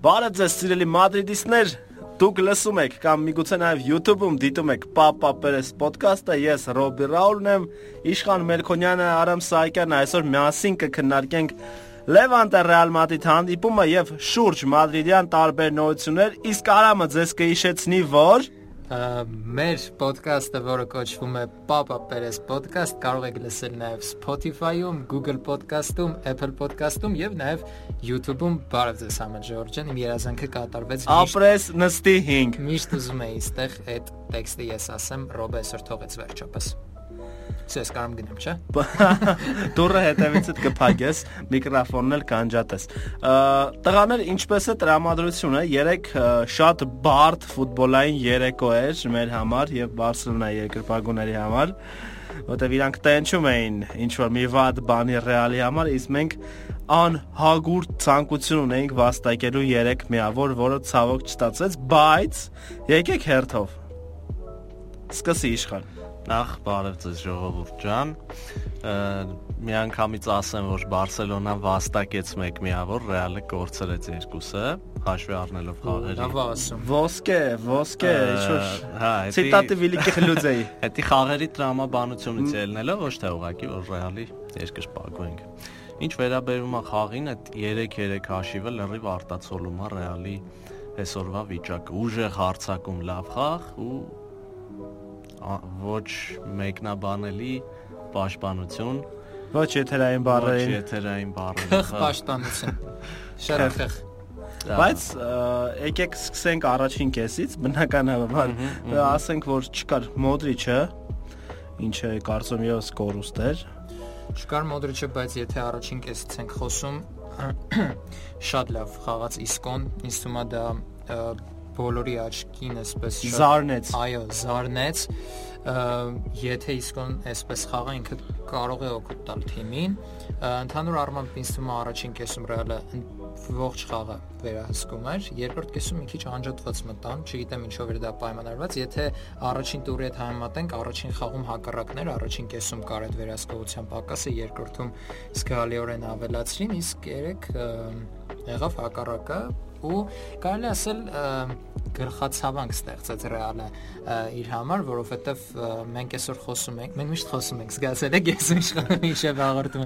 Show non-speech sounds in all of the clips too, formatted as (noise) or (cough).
Բարև ձեզ սիրելի մադրիդիստներ, դուք լսում եք կամ միգուցե նաև YouTube-ում դիտում եք Papa Perez podcast-ը, ես Ռոբի Ռաուլն եմ, Իշխան Մելքոնյանը, Արամ Սահակյանը այսօր միասին կքննարկենք Լևանտը Ռեալ Մադրիդ հանդիպումը եւ շուրջ մադրիդյան տարբեր նորություններ, իսկ Արամը ձեզ կհիշեցնի, որ մեր ոդկասթը, որը կոչվում է Papa Perez podcast, կարող եք լսել նաև Spotify-ում, Google podcast-ում, Apple podcast-ում եւ նաև YouTube-ում։ Բարև ձեզ համը Ժորժան, իմ երազանքը կատարվեց։ Ապրես նստի 5։ Միշտ ուզում էի այստեղ այդ տեքստը ես ասեմ, Ռոբե այսօր թողեց վերջապես։ Ես կարամ գնամ, չէ։ Դուրը հետևիցդ կփակես, միկրոֆոնն էլ կանջատես։ Տղաներ, ինչպես է տրամադրությունը, երեք շատ բարդ ֆուտբոլային երեկո էր մեր համար եւ Բարսելոնայի երկրպագուների համար, որտեվ իրանք տենչում էին ինչ որ մի վատ բանի ռեալի համար, իսկ մենք անհագուր ցանկություն ունեինք վաստակելու 3 միավոր, որը ցավոք չստացվեց, բայց եկեք հերթով։ Սկսի իշխան։ Նախ բարև ձեզ ժողովուրդ ջան։ Մի անգամից ասեմ, որ Բարսելոնան վաստակեց 1 միավոր, Ռեալը կորցրեց երկուսը, հաշվի առնելով խաղերը։ Լավ ասում։ Ոսկե, ոսկե, ինչ-որ հա, ցիտատը վիլիկի խլուձեի։ (laughs) Հետի խաղերի տրամաբանությունից ելնելով ոչ թե ուղակի որ Ռեալի երկրպագուենք։ Ինչ վերաբերում է խաղին, այդ 3-3 հաշիվը լրիվ արտացոլում է Ռեալի այսօրվա վիճակը։ Ուժեղ հարցակում լավ խաղ ու ոչ մեկնաբանելի պաշտպանություն, Ոչ եթերային ոչ բառերին։ եթերային բառեր։ Խխ պաշտպանություն։ Շարախխ։ Բայց եկեք սկսենք առաջին կեսից, բնականաբար ասենք, որ չկար Մոդրիչը, ինչը կարծում եմ եւս կորուստ էր։ Չկար Մոդրիչը, բայց եթե առաջին կեսից ենք խոսում, (clears throat) շատ լավ խաղաց Իսկոն, ինձ թվում է դա բոլորի աչքին այսպես Զարնեց։ Այո, զարնեց։ Եթե իսկոն այսպես խաղա ինքը կարող է օգուտ տալ թիմին։ Ընդհանուր առմամբ ինձ թվում է առաջին կեսում Ռեալը ողջ խաղը վերահսկում էր։ Երկրորդ կեսում մի քիչ անջատված մտան, չգիտեմ ինչով էր դա պայմանավորված։ Եթե առաջին տուրի հետ համեմատենք, առաջին խաղում հակառակներ, առաջին կեսում կար այդ վերահսկողության պակասը, երկրորդում զգալիորեն ավելացրին, իսկ երեք եղավ հակառակը ու կարելի ասել ա, գլխացավանք ստեղծեց Ռեալը իր համար, որովհետև մենք այսօր խոսում ենք, մենք միշտ խոսում ենք, զգացել եք ես իշխանում իշև հաղորդում։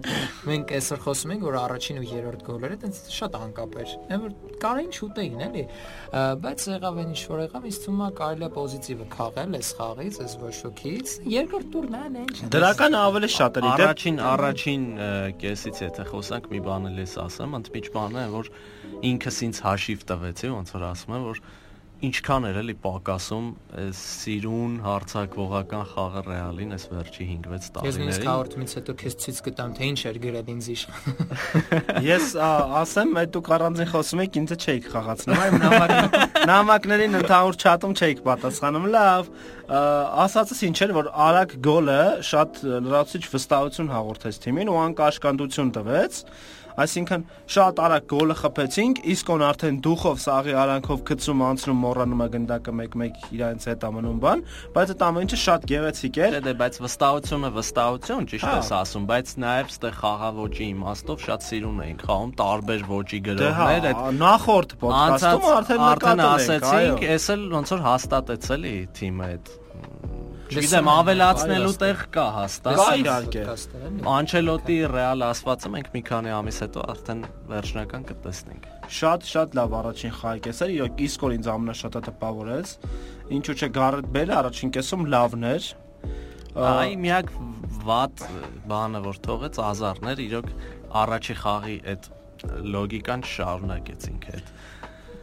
Մենք այսօր խոսում ենք, որ առաջին ու երրորդ գոլերը տենց շատ անկապ էր։ Այն որ կարային շուտեին, էլի։ Ա, Բայց եղավ այն ինչ որ եղավ, ինձ թվում է կարելի է պոզիտիվը քաղել այս խաղից, այս ոչոքից։ Երկրորդ տուրն այն ինչ։ Դրական ավելի շատ էր, դե Առաջին առաջին կեսից եթե խոսանք մի բան էլ ես ասեմ, ընդմիջ բանը է որ ինքս ինձ հաշիվ տվեցի, ոնց որ ասում եմ, որ ինչքան էր էլի պակասում այս սիրուն հարցակողական խաղը Ռեալին այս վերջի 5-6 Ես նույնիսկ տարիներին։ հաղորդումից հետո քեզ ցույց կտամ, թե ինչ էր գրել ինձ իշ։ Ես ասեմ, այդ դուք առանձին խոսում եք, ինձ չէիք խաղացնում։ Այ նամակ (laughs) նամակներին ընդհանուր չաթում չէիք պատասխանում։ Լավ, ասածս ինչ էր, որ արագ գոլը շատ լրացուցիչ վստահություն հաղորդեց թիմին ու անկաշկանդություն տվեց։ Այսինքն շատ արագ գոլը խփեցինք, իսկոն արդեն դուխով սաղի արանքով գցում անցնում մոռանում է գնդակը 1-1 իրենց հետ ամնում բան, բայց այդ ամեն ինչը շատ գեղեցիկ էր։ Դե բայց վստահությունը վստահություն ճիշտ Հա։ ես ասում, բայց նաև ստե խաղավոճի իմաստով շատ սիրուն էին խաղում տարբեր ոճի Դե հա, գրողներ այդ նախորդ ոդկասթում արդեն արդեն ենք, էս էլ ոնց որ հաստատեց էլի թիմը այդ Չգիտեմ, եմ, ավելացնելու տեղ կա հաստատ։ Կա, իհարկե։ Անչելոտի ռեալ ասվածը մենք մի քանի ամիս հետո արդեն վերջնական կտեսնենք։ Շատ շատ լավ առաջին խաղի կեսեր, իրոք իսկոր ինձ ամենաշատը տպավորեց։ Ինչու՞ չէ Գարեթ Բելը առաջին կեսում լավն էր։ Այ միակ վատ բանը որ թողեց ազարներ, իրոք առաջի խաղի այդ լոգիկան չշարունակեցինք այդ։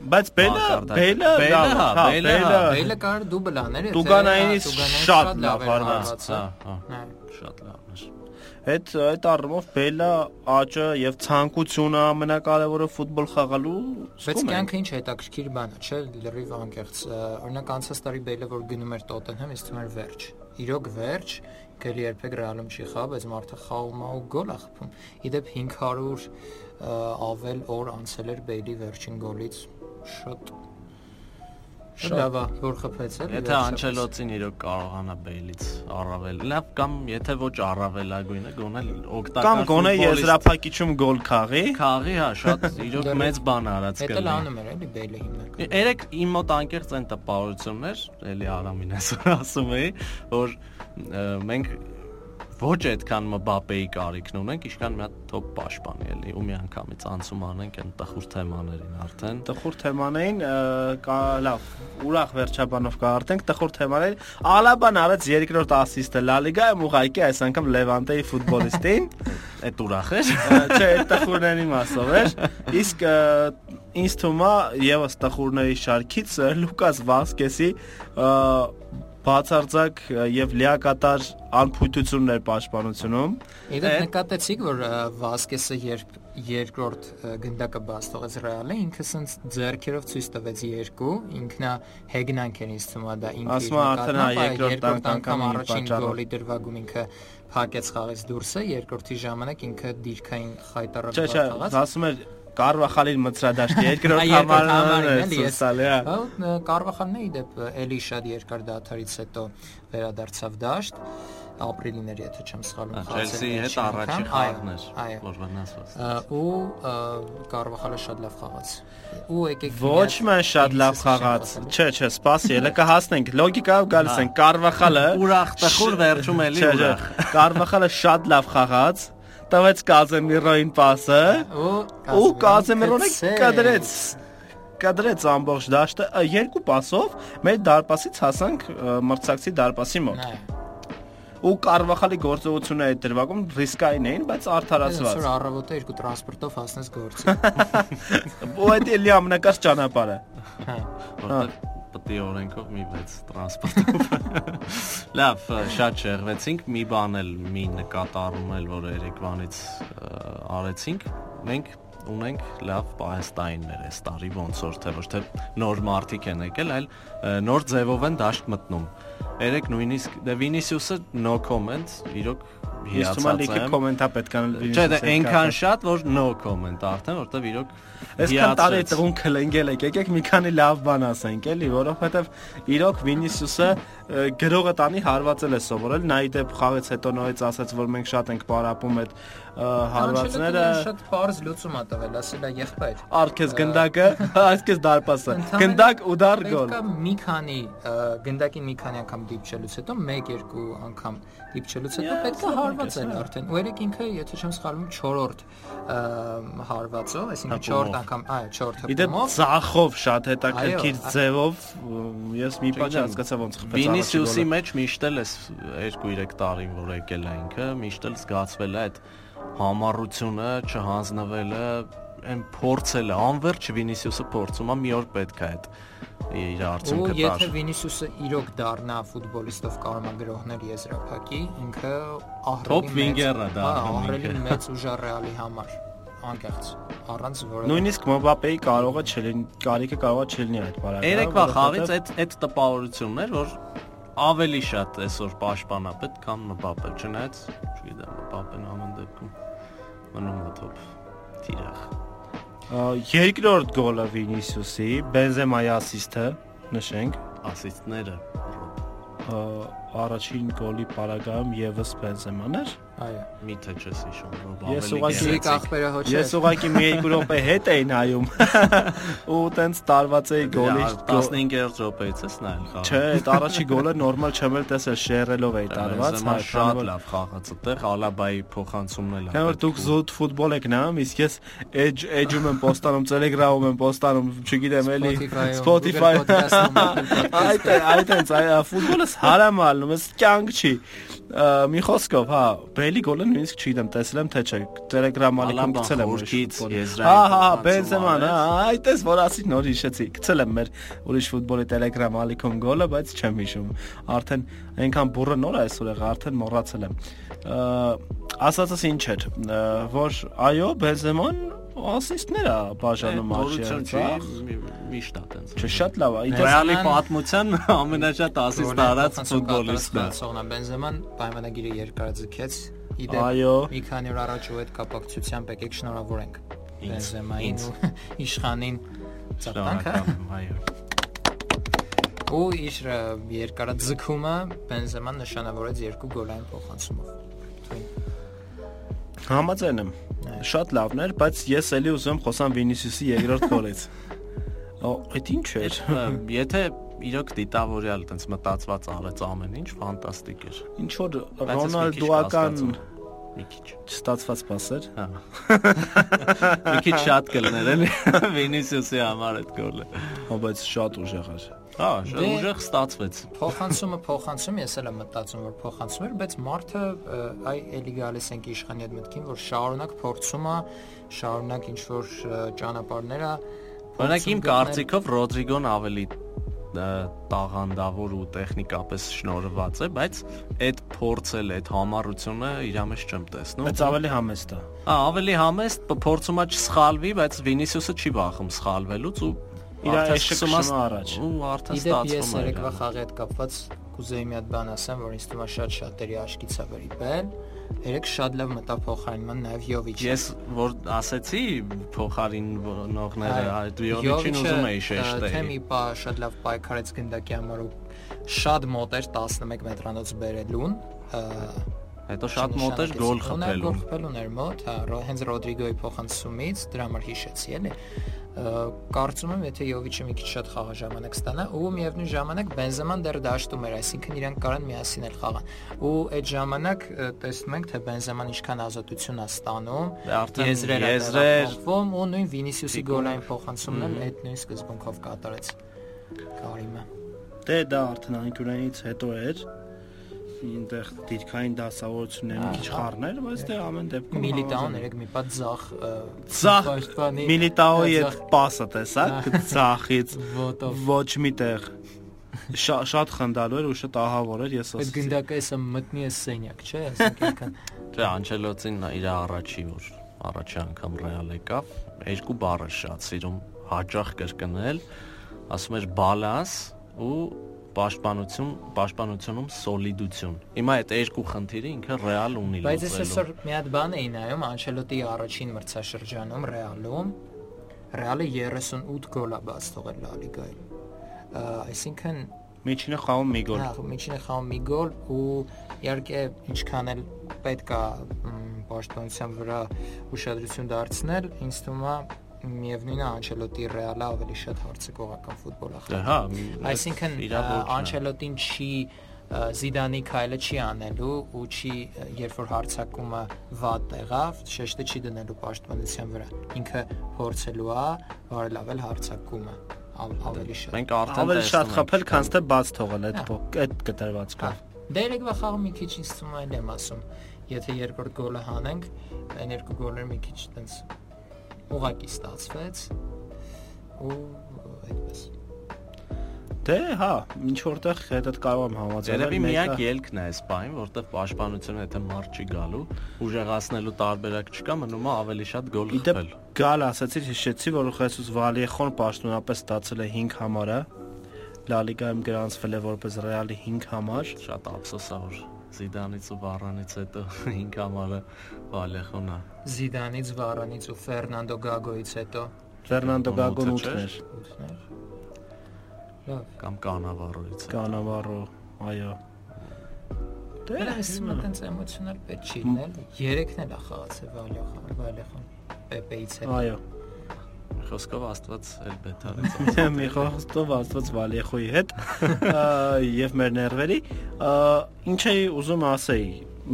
Բայց Բելը Բելը Բելը, հա, հա, Բելը, հա, Բելը կար դուբլ աներ, եթե Տուգանայինից հա, Տուգանային շատ լավ արված, հա, հա, Հա։ շատ լավ էր։ այդ այդ առումով Բելը աճը եւ ցանկությունը ամենակարևորը ֆուտբոլ խաղալու Բայց կյանքը ինչ հետաքրքիր բան է, չէ՞, լրիվ անկեղծ։ Օրինակ անցած տարի Բեյլը որ գնում էր Տոտենհեմ, իսկ թվում էր վերջ։ Իրոք վերջ, գելի երբեք Ռեալում չի խաղ, բայց մարդը խաղում է ու գոլ է խփում։ Իդեպ 500 ա, ավել օր անցել էր Բեյլի վերջին գոլից։ Շատ Լավ է, որ խփեցել։ Եթե Անչելոտին իրոք կարողանա Բեյլից առավել, լավ կամ եթե ոչ առավելագույնը, գոնե օգտակար Կամ գոնե եզրափակիչում գոլ քաղի։ Քաղի, հա, շատ իրոք մեծ բան արած Դա կլինի։ լանում էր էլի Բեյլը հիմնական։ Երեք իմ մոտ անկեղծ այն տպավորություններ, էլի Արամին այսօր (laughs) ասում էի, որ մենք ոչ այդքան Մբապեի կարիքն ունենք, իշքան մի հատ top պաշտպանի էլի, ու մի անգամից անցում անենք այն տխուր թեմաներին արդեն։ Տխուր թեմանային ը, կա լավ, ուրախ վերջաբանով կհարտենք տխուր թեմանային։ Ալաբան արեց երկրորդ ասիստը Լա Լիգայում ուղղակի այս անգամ Լևանտեի ֆուտբոլիստին։ (laughs) Այդ ուրախ էր։ Չէ, այդ տխուրների մասով էր։ Իսկ ինձ թվում է եւս տխուրների շարքից Լուկաս Վասկեսի բացարձակ եւ լիակատար անփույթություններ պաշտպանությունում։ Է- նկատեցիք, որ Վասկեսը երբ երկրորդ գնդակը բաց թողեց Ռեալը, ինքը սենց ձեռքերով ցույց տվեց երկու, ինքնա հեգնանք էր ինձ թվում է դա ինքը։ Ասում է, արդեն երկրորդ անգամ առաջին գոլի դրվագում ինքը փակեց խաղից դուրսը, երկրորդի ժամանակ ինքը դիրքային խայտարակ Չէ, չէ, ասում էր Կարվախալին մծրադաշտ (laughs) երկրորդ համարն էլի, ցուսալի, հա։ Հա Կարվախալն է իդեպ էլի շատ երկար դաթարից հետո վերադարձավ դաշտ ապրիլին էր եթե չեմ սխալվում Չելսի հետ առաջի խաղն էր, որ վնասված։ ու Կարվախալը շատ լավ խաղաց ու եկեք Ոչ մեն շատ լավ խաղաց։ Չէ, չէ, սպասի, ելը կհասնենք։ Լոգիկայով գալիս են Կարվախալը։ Ուրախ, տխուր վերջում էլի Չէ, չէ, ուրախ։ Կարվախալը շատ լավ խաղաց։ Տվեց Կազեմիրոին պասը ու գցեց։ կադրեց կադրեց ամբողջ դաշտը երկու պասով մեր դարպասից հասանք մրցակցի դարպասի մոտ ու Կարվախալի գործողությունը այդ դրվագում ռիսկային էին բայց այսօր արդարացված առավոտը երկու տրանսպորտով հասնես գործի ու այդ էլի ամենակարճ ճանապարհը հա է օրենքով մի 6 տրանսպորտով։ (laughs) Լավ, շատ շեղվեցինք, մի բան էլ մի նկատառում էլ որ Երևանից արեցինք։ Մենք ունենք լավ պահեստայիններ այս տարի ոնց որ թե ոչ թե նոր մարտիկ են եկել, այլ նոր ձևով են դաշտ մտնում։ Երեք նույնիսկ դե Վինիսիուսը no comment, իրոք Ես թվում է լիքը հիացած եմ։ կոմենտա պետք է անել Չէ, դե այնքան շատ որ no comment արդեն, որտեվ իրոք Այսքան տարի տղուն քլենգել եք, եկեք մի քանի լավ բան ասենք, էլի, որովհետև իրոք Վինիսիուսը գրողը տանի հարվածել է սովորել, նա իդեպ խաղից հետո նորից ասաց, որ մենք շատ ենք պարապում այդ հարվածները, շատ բարձ լուծում ա տվել, ասել է եղբայր արկես գնդակը, (laughs) այսքես դարպասը, գնդակ ու դար գոլ։ մի քանի գնդակին մի քանի անգամ դիպչելուց հետո 1-2 անգամ դիպչելուց հետո պետք է հարվածել արդեն։ Ու երեք ինքը, եթե չեմ սխալվում, 4-րդ հարվածով, այսինքն Հպումով։ 4 անգամ, այո, 4 Իդեպ ցախով շատ հետաքրքիր ձևով ես մի բան չհասկացա ոնց խփեց Վինիսիուսի առաջի մեջ միշտ էլ էս 2-3 տարին որ եկել է ինքը, միշտ էլ զգացվել է այդ համառությունը, չհանձնվելը, այն փորձելը, անverջ Վինիսիուսը փորձում է մի օր պետք է այդ իր Ու արդյունքը եթե տար։ Վինիսիուսը իրոք դառնա ֆուտբոլիստով կարմագրողներ եզրափակի, ինքը ահռելի Top մեծ- winger-ը հա, դառնում ահռելի մեծ ուժար Ռեալի համար անկեղծ առանց որը Նույնիսկ Մբապեի կարողը չլինի, կարիքը կարողը չլինի այդ բարակը։ Երեկվա խաղից այդ այդ տպավորությունն էր, որ ավելի շատ այսօր պաշտպանապետ, քան Մբապե, չնայած, չգիտեմ, Մբապեն ամեն դեպքում մնում է top թիրախ։ Երկրորդ գոլը Վինիսիուսի, Բենզեմայի ասիստը, նշենք, ասիստները ա, առաջին գոլի պարագայում եւս Բենզեման էր։ այո Միթե չես հիշում, որ Ես ավելի ուղղակի- Սիկ գեղեցիկ։ ախպերը հոչե Ես ուղղակի մի երկու րոպե հետ էի նայում (laughs) ու տենց տարված էի գոլի գո- 15-րդ րոպեից էս նայել խաղը։ Չէ, այդ առաջի գոլը նորմալ չեմ էլ տեսել, շերելով էի տարված, հա, շատ լավ խաղաց այդտեղ, Ալաբայի փոխանցումն էլ Քանի որ դուք զուտ ֆուտբոլ եք նայում, իսկ ես edge edge-ում եմ պոստանում, Telegram-ում եմ պոստանում, չգիտեմ էլի Spotify-ում, Այդ այդ է, այ ֆուտբոլս հարամ ալնում, ես կյանք չի։ Մի խոսքով, հա, Բեյլի գոլը նույնիսկ չգիտեմ, տեսել եմ թե չէ, Telegram ալիքում Ալաբան գցել եմ ֆուտբոլի։ եզրային Հա, հա, Բենզեման, հա, այդպես որ ասի նոր հիշեցի։ Գցել եմ մեր ուրիշ ֆուտբոլի Telegram ալիքում գոլը, բայց չեմ հիշում։ Արդեն այնքան բուրը նոր է այսօր եղա, արդեն մոռացել եմ։ Ասածս ինչ էր, որ այո, Բենզեման ասիստներ է բաժանում չի, մի- միշտ է տենց։ Չէ, շատ լավ է։ Ռեալի պատմության ամենաշատ ասիստ արած ֆուտբոլիստը։ Սողնա Բենզեման պայմանագիրը երկարաձգեց։ Իդեպ Այո։ մի քանի օր առաջ ու այդ կապակցությամբ եկեք շնորհավորենք Բենզեմային ու (laughs) իշխանին ծաղկանք, հա։ այո։ ու իր երկարաձգումը Բենզեման նշանավորեց երկու գոլային փոխանցումով։ Համաձայն եմ։ Շատ լավն էր, բայց ես էլի ուզում խոսամ Վինիսիուսի երկրորդ գոլից։ Ո, այդ ինչ էր։ Եթե իրոք դիտավորյալ տենց մտածված արեց ամեն ինչ, ֆանտաստիկ էր։ Ինչ որ Ռոնալդուական մի քիչ։ չստացված պասեր։ Հա։ Մի քիչ շատ կլներ էլի Վինիսիուսի համար այդ գոլը։ Հա, բայց շատ ուժեղ էր։ Հա, շատ Դե- ուժեղ ստացվեց։ Փոխանցումը փոխանցում ես էլ եմ մտածում որ փոխանցում էր, բայց մարդը այ էլի գալիս ենք իշխանի այդ մտքին, որ շարունակ փորձում է, շարունակ ինչ որ ը, ճանապարհներ է Օրինակ իմ կարծիքով Ռոդրիգոն ավելի տաղանդավոր ու տեխնիկապես շնորհված է, բայց այդ փորձել, այդ համառությունը իր մեջ չեմ տեսնում։ Բայց ավելի համեստ է։ Հա, ավելի համեստ փորձում է չսխալվի, բայց Վինիսիուսը չի վախում սխալվելուց ու Իր է առաջ։ Ու արդեն Իդեպ ես ստացվում է։ երեկվա խաղի հետ կապված կուզեի մի հատ բան ասեմ, որ ինձ թվում է շատ շատերի աշկից է վրիպել։ Երեք շատ լավ մտա փոխարինման նաև Յովիչը։ Ես որ ասեցի փոխարինողները, այդ Յովիչին ուզում էի Թե շեշտել։ մի պա շատ լավ պայքարեց գնդակի համար ու շատ մոտ էր 11 մետրանոց բերելուն։ Հետո շատ մոտ էր գոլ խփելուն։ Գոլ խփելուն էր մոտ, հա, հենց Ռոդրիգոյի փոխանցումից դրա համար հիշեցի էլի։ Կարծում եմ, եթե Յովիչը մի քիչ շատ խաղաժամանակ ստանա, ու միևնույն ժամանակ Բենզեման դեռ դաշտում էր, այսինքն իրանք կարան միասին էլ խաղան։ Ու այդ ժամանակ տեսնում ենք, թե Բենզեման ինչքան ազատություն է ստանում, եզրեր է տեղափոխվում ու նույն Վինիսիուսի գոլային փոխանցումն էլ այդ նույն սկզբունքով կատարեց։ Կարիմը։ Դե դա արդեն անկյունայից հետո էր։ Ինտեղ դիրքային դասավորություններ մի քիչ խառներ, բայց դե ամեն դեպքում Միլիտաոն երեք մի պատ Ձախ պաշտպանի Միլիտաոյի այդ պասը տեսակ ցախից ոչ միտեղ Շա- շատ խնդալու էր ու շատ ահավոր էր ես այդ ասեցի գնդակը էսը մտնի է սենյակ, չէ՞, այսինքն ինքն Դե Անչելոտին իր առաջի որ առաջի անգամ Ռեալ եկավ, երկու բառը շատ սիրում հաճախ կրկնել, ասում էր բալանս ու պաշտպանություն, պաշտպանությունում սոլիդություն։ Հիմա այդ երկու խնդիրը ինքը Ռեալ ունի Բայց ես լուծելու։ այսօր մի հատ բան էի նայում Անչելոտի առաջին մրցաշրջանում Ռեալում Ռեալը 38 գոլ է բաց թողել Լա Լիգայում։ Այսինքն Միջինը խաղում մի գոլ Հա, միջին է խաղում մի գոլ ու իհարկե ինչքան էլ պետք է պաշտպանության վրա ուշադրություն դարձնել, ինձ թվում է միևնույնն է Անչելոտի Ռեալը ավելի շատ հարցակողական ֆուտբոլ է խաղում։ հա, Այսինքն Անչելոտին չի Զիդանի քայլը չի անելու ու չի երբ որ հարցակումը վատ եղավ, շեշտը չի դնելու պաշտպանության վրա։ Ինքը փորձելու է բարելավել հարցակումը ավ- ավելի շատ։ Մենք արդեն ավելի շատ խփել, քան թե բաց թողել այդ Հա։ այդ կտրվածքով Դե երեկվա խաղը մի քիչ ինձ թվում է եմ ասում։ Եթե երկրորդ գոլը հանենք, այն երկու գոլերը մի քիչ տենց ուղակի ստացվեց ու այդպես։ Դե հա, ինչ որտեղ հետդ կարող եմ համաձայնել։ Երևի միակ ելքն է այս բային, որտեղ պաշտպանությունը եթե մարդ չի գալու, ուժեղացնելու տարբերակ չկա, մնում է ավելի շատ գոլ Իդեպ խփել։ գալ ասացի, հիշեցի, որ Խեսուս Վալիեխոն պաշտոնապես ստացել է 5 համարը։ Լա լիգայում գրանցվել է որպես Ռեալի 5 համար։ Շատ ափսոս է որ Զիդանից ու Վարանից հետո (laughs) 5 համարը Վալեխոնա։ Զիդանից, Վարանից ու Ֆերնանդո Գագոից հետո Ֆերնանդո Գագոն Ութը չէր։ 8-ներ, ութներ։ Լավ։ կամ Կանավարոից։ Կանավարո, այո։ Դե եմ տենց էմոցիոնալ պետք չի լինել։ Երեքն էլ է խաղացել Վալիախան, Վալիախան Պեպեից հետ։ Այո։ Խոսքով Աստված էլ բետարեց։ (laughs) մի խոսքով աստված Վալիեխոյի հետ (laughs) եւ մեր ներվերի ինչ էի ուզում ասեի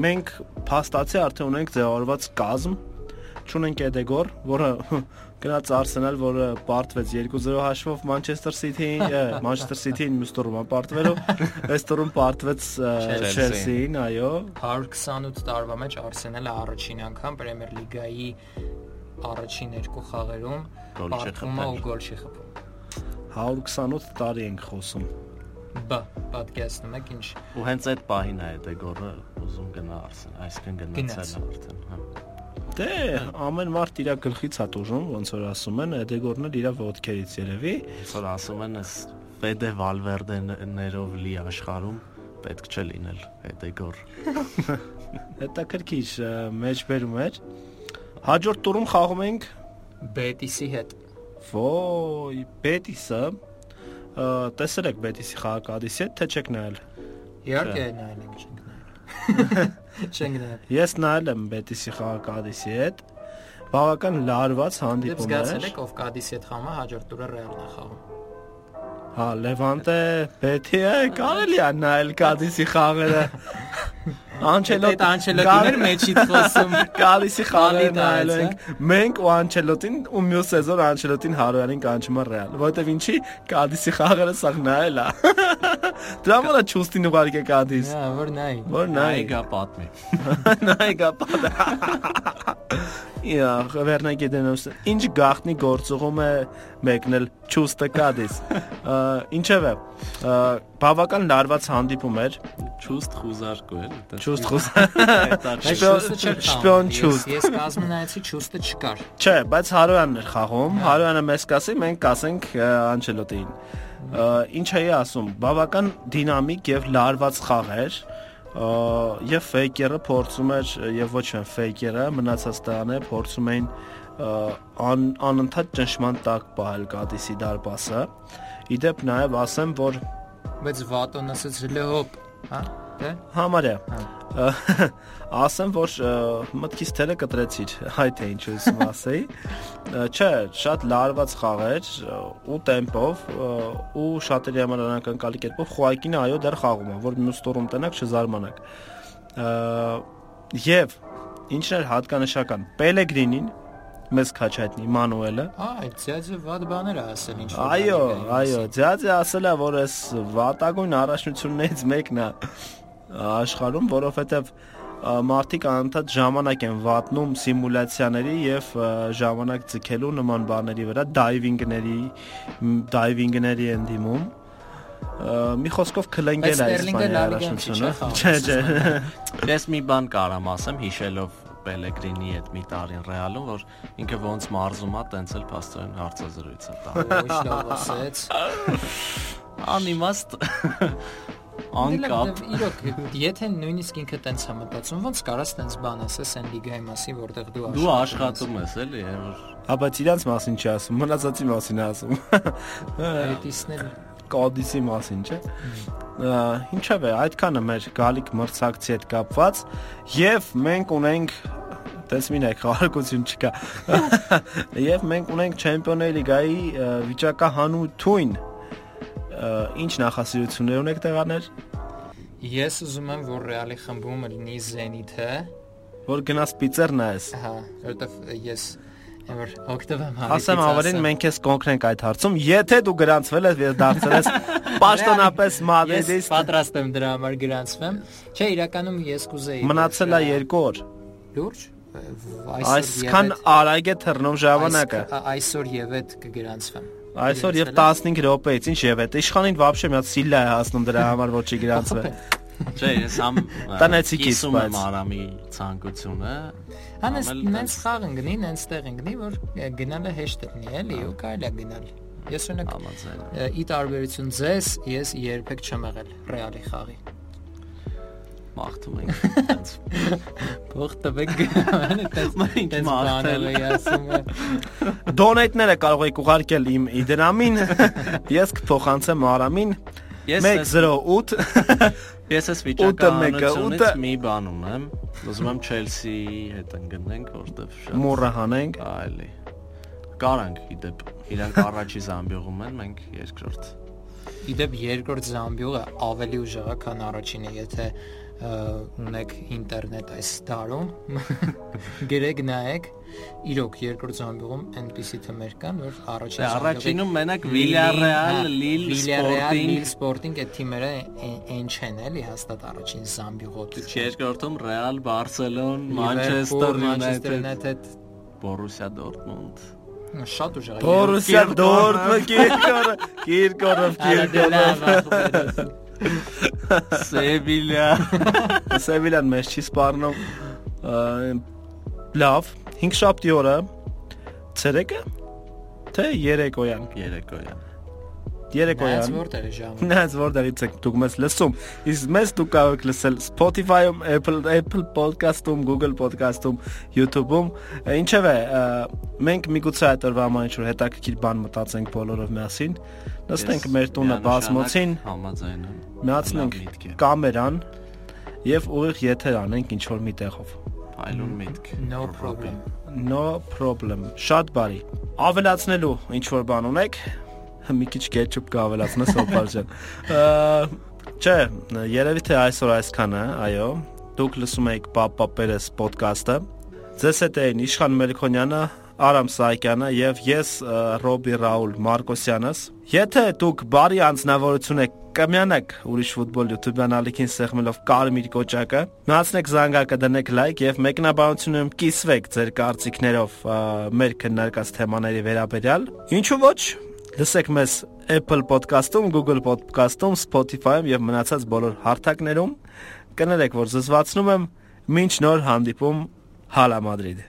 մենք փաստացի արդեն ունենք ձևավորված կազմ չունենք Էդեգոր որը (laughs) գնաց Արսենալ որը պարտվեց 2-0 հաշվով Մանչեսթեր Սիթիին Մանչեսթեր Սիթիին մյուս տուրում պարտվելու այս տուրում պարտվեց Chelsea-ին այո 128 տարվա մեջ Արսենալը առաջին անգամ Պրեմիեր լիգայի առաջին երկու խաղերում Գոլ չի ու գոլ չի խփում։ 128 տարի ենք խոսում Բա, պատկերացնում եք ինչ Ու հենց այդ պահին է Դեգորը ուզում գնա Արսեն, այսինքն գնացել է արդեն, հա։ Դե ամեն մարդ իր գլխից հատ ուժում ոնց որ ասում են Էդեգորն էլ իր ոտքերից երևի Այսօր ասում են էս Ֆեդե Վալվերդեներով լի աշխարհում պետք չէ լինել Էդեգոր։ հետաքրքիր մեջբերում էր հաջորդ տուրում խաղում ենք Բետիսի հետ։ ոյ Բետիսը տեսել եք Բետիսի խաղը Կադիսի հետ, թե չեք նայել։ Իհարկե նայել ենք չենք նայել։ (laughs) Չենք նայել։ Ես նայել եմ Բետիսի խաղը Կադիսի հետ։ Բավական լարված հանդիպում զգացել էր։ եք ով Կադիսի հետ խաղը հաջորդ տուրը Ռեալն է խաղում։ Հա, Լևանտե Բետի է, կարելի է նայել Կադիսի խաղերը։ (laughs) Անչելոտ Այդ Անչելոտին էր մեջից խոսում։ (laughs) Կալիսի խաղերը Կալի նայել տայեց, ենք։ Մենք ու Անչելոտին ու մյուս սեզոն Անչելոտին Հարոյանին կանչում է Ռեալ։ Որտեվ ինչի Կադիսի խաղերը սաղ նայել է։ Դրա համար է Չուստին ուղարկե Կադիս։ Հա, որ նայ։ Որ նայ Այգա պատմի։ (laughs) նայգա պատա։ Իա, (laughs) Վերնագեդենոս։ Ինչ գախնի գործողում է մեկնել Չուստը Կադիս։ Ա, Ինչևէ, բավական լարված հանդիպում էր։ Չուստ խուզարկու էլ։ Չուստ խուզ։ Բայց (laughs) Շպիոն- Չուստը չէր շպիոն խաղում։ Չուստ։ Ես- կազմը նայեցի Չուստը չկար։ Չէ, բայց Հարոյանն էր խաղում։ Հարոյանը մեզ կասի, մենք կասենք ը, Անչելոտին։ Ա, Ինչ էի ասում, բավական դինամիկ եւ լարված խաղ էր։ Եվ ֆեյքերը փորձում էր եւ ոչ միայն ֆեյքերը մնացած տանը փորձում էին ան, անընդհատ ճնշման տակ պահել Կադիսի դարպասը։ Իդեպ նաեւ ասեմ, որ Բայց Վատոն ասաց լհոպ, հա? Դե Համարյա։ Հա։ Ասեմ, որ մտքից թերը կտրեցիր, այդ է ինչ ուզում ասեի։ Չէ, շատ լարված խաղ էր ու տեմպով ու շատերի համար անակնկալի կերպով Խուայկինը այո դեռ խաղում է, որ մյուս տուրում տնակ չզարմանաք։ Եվ ինչն էր հատկանշական, Պելեգրինին մեզ քաչայտնի Մանուելը Այ, ցածը վատ բաներ ասել ինչ որ Այո, այո, ձյաձը ասել է, որ այս վատագույն առաջնություններից մեկն է աշխարհում, որովհետև մարդիկ անընդհատ ժամանակ են վատնում սիմուլյացիաների եւ ժամանակ ցկելու նման բաների վրա, դայվինգների, դայվինգների են դիմում։ Մի խոսքով քլենգել է Լիգայում առաջնությունը։ Չէ, չէ, Ես մի բան կարամ ասեմ հիշելով Պելեգրինի հետ մի տարին Ռեալում, որ ինքը ոնց մարզում է, տենց էլ փաստորեն հարցազրույց է տա։ Ոչ լավ ասեց։ Անիմաստ անկապ Դե Իրոք, եթե նույնիսկ ինքը տենց է մտածում, ոնց կարաս տենց բան ասես այն լիգայի մասին, որտեղ դու դու աշխատում ես էլի, որ Հա, բայց իրանց մասին չի ասում, մնացածի մասին է ասում։ Այդիսներ կոդիսի մասին, չէ։ Ա, Ինչև է, այդքանը մեր գալիք մրցակցի հետ կապված եւ մենք ունենք տես մին է խաղարկություն չկա։ (laughs) Եվ մենք ունենք League-այի ա, վիճակահանութույն ինչ նախասիրություններ ունեք տեղաներ, Ես ուզում եմ, որ Ռեալի խմբում լինի Zenit-ը, որ գնաս պիցեր նայես։ հա, որովհետև ես որ օգտվեմ Ասեմ ավելին մենք ես կոնկրենք այդ հարցում, եթե դու գրանցվել ես եւ դարձել ես պաշտոնապես Ես մադրիդիստ, պատրաստ եմ դրա համար գրանցվեմ։ Չէ, իրականում ես կուզեի մնացել է երկու օր։ լուրջ Այսքան արագ է թռնում ժամանակը։ Այս- Այսօր եւ այդ կգրանցվեմ Այսօր եւ 15 րոպեից ինչ եւ այդ իշխանին вообще մի հատ սիլլա է հասնում դրա (laughs) համար որ չի գրանցվել։ չէ, ես համ (laughs) Տնեցիքից, կիսում բայց։ եմ Արամի ցանկությունը։ Հանես Ամել նենց խաղ ընկնի, նենց տեղ ընկնի, որ է, գնալը հեշտ է լինի, էլի, ու կարելի է գնալ։ Ես օրինակ Համաձայն։ ը, ի տարբերություն ձեզ, ես երբեք չեմ եղել Ռեալի խաղի։ Մաղթում ենք։ Փող տվեք գնալ, այդպես Մենք այդպես մաղթել։ էի ասում։ Դոնեյթները կարող եք ուղարկել իմ իդրամին։ Ես կփոխանցեմ Արամին Ես ես 108 ես ես ութը- մի բան ունեմ։ Ուզում եմ Չելսի հետ ընկնենք, որտեվ շատ մուրը հանենք։ այլի։ Կարանք իդեպ իրանք առաջի զամբյուղում են, մենք երկրորդ։ Իդեպ երկրորդ զամբյուղը ավելի ուժեղ է, քան առաջինը, եթե ունեք ինտերնետ այս դարում, գրեք նայեք, իրոք երկրորդ զամբյուղում այնպիսի թմեր կան, որ առաջին Դե առաջինում մենակ Villarreal, հա, Lille, Villarreal, Sporting, Lille Sporting այդ թիմերը այն- չեն էլի հաստատ առաջին զամբյուղոտ։ երկրորդում Real, Barcelona, Manchester United, Borussia Dortmund։ շատ ուժեղ է։ Բորուսիա Դորտմունդ Կիրկորը, (laughs) Sevilla։ Սևիլան (laughs) մեզ չի սպառնում։ Լավ, 5 շաբթի օրը ցերեկը թե երեկոյան։ Երեկոյան։ երեկոյան։ Նայած որտեղ է ժամը։ Նայած որտեղից եք դուք մեզ լսում։ Իսկ մեզ դուք կարող եք լսել Spotify-ում, Apple Apple Podcast-ում, Google Podcast-ում, YouTube-ում։ Ինչևէ, մենք միգուցե այդ օրվա համար ինչ-որ հետաքրքիր բան մտածենք բոլորով միասին։ Նստենք մեր տունը բազմոցին, համաձայն եմ։ միացնենք կամերան եւ ուղիղ եթեր անենք ինչ որ մի տեղով։ Այլուն միտք։ No problem։ No problem։ Շատ բարի։ Ավելացնելու ինչ որ բան ունեք, (laughs) մի քիչ կետչուպ կավելացնես օպարժան։ Չէ, երևի թե այսօր այսքանը, այո։ Դուք լսում եք Պապապերես ոդկասթը։ Ձեզ հետ էին Իշխան Մելքոնյանը, Արամ Սահակյանը եւ ես Ռոբի Ռաուլ Մարկոսյանս։ Եթե դուք բարի անձնավորություն եք կմյանեք ուրիշ ֆուտբոլ YouTube-յան ալիքին սեղմելով կարմիր կոճակը, մնացնեք զանգակը դնեք լայք եւ մեկնաբանությունում կիսվեք ձեր կարծիքներով մեր քննարկած թեմաների վերաբերյալ։ Ինչու ոչ, լսեք մեզ Apple Podcast-ում, Google Podcast-ում, Spotify-ում եւ մնացած բոլոր հարթակներում։ Կներեք, որ զզվացնում եմ, ոչ նոր հանդիպում Հալա Մադրիդ։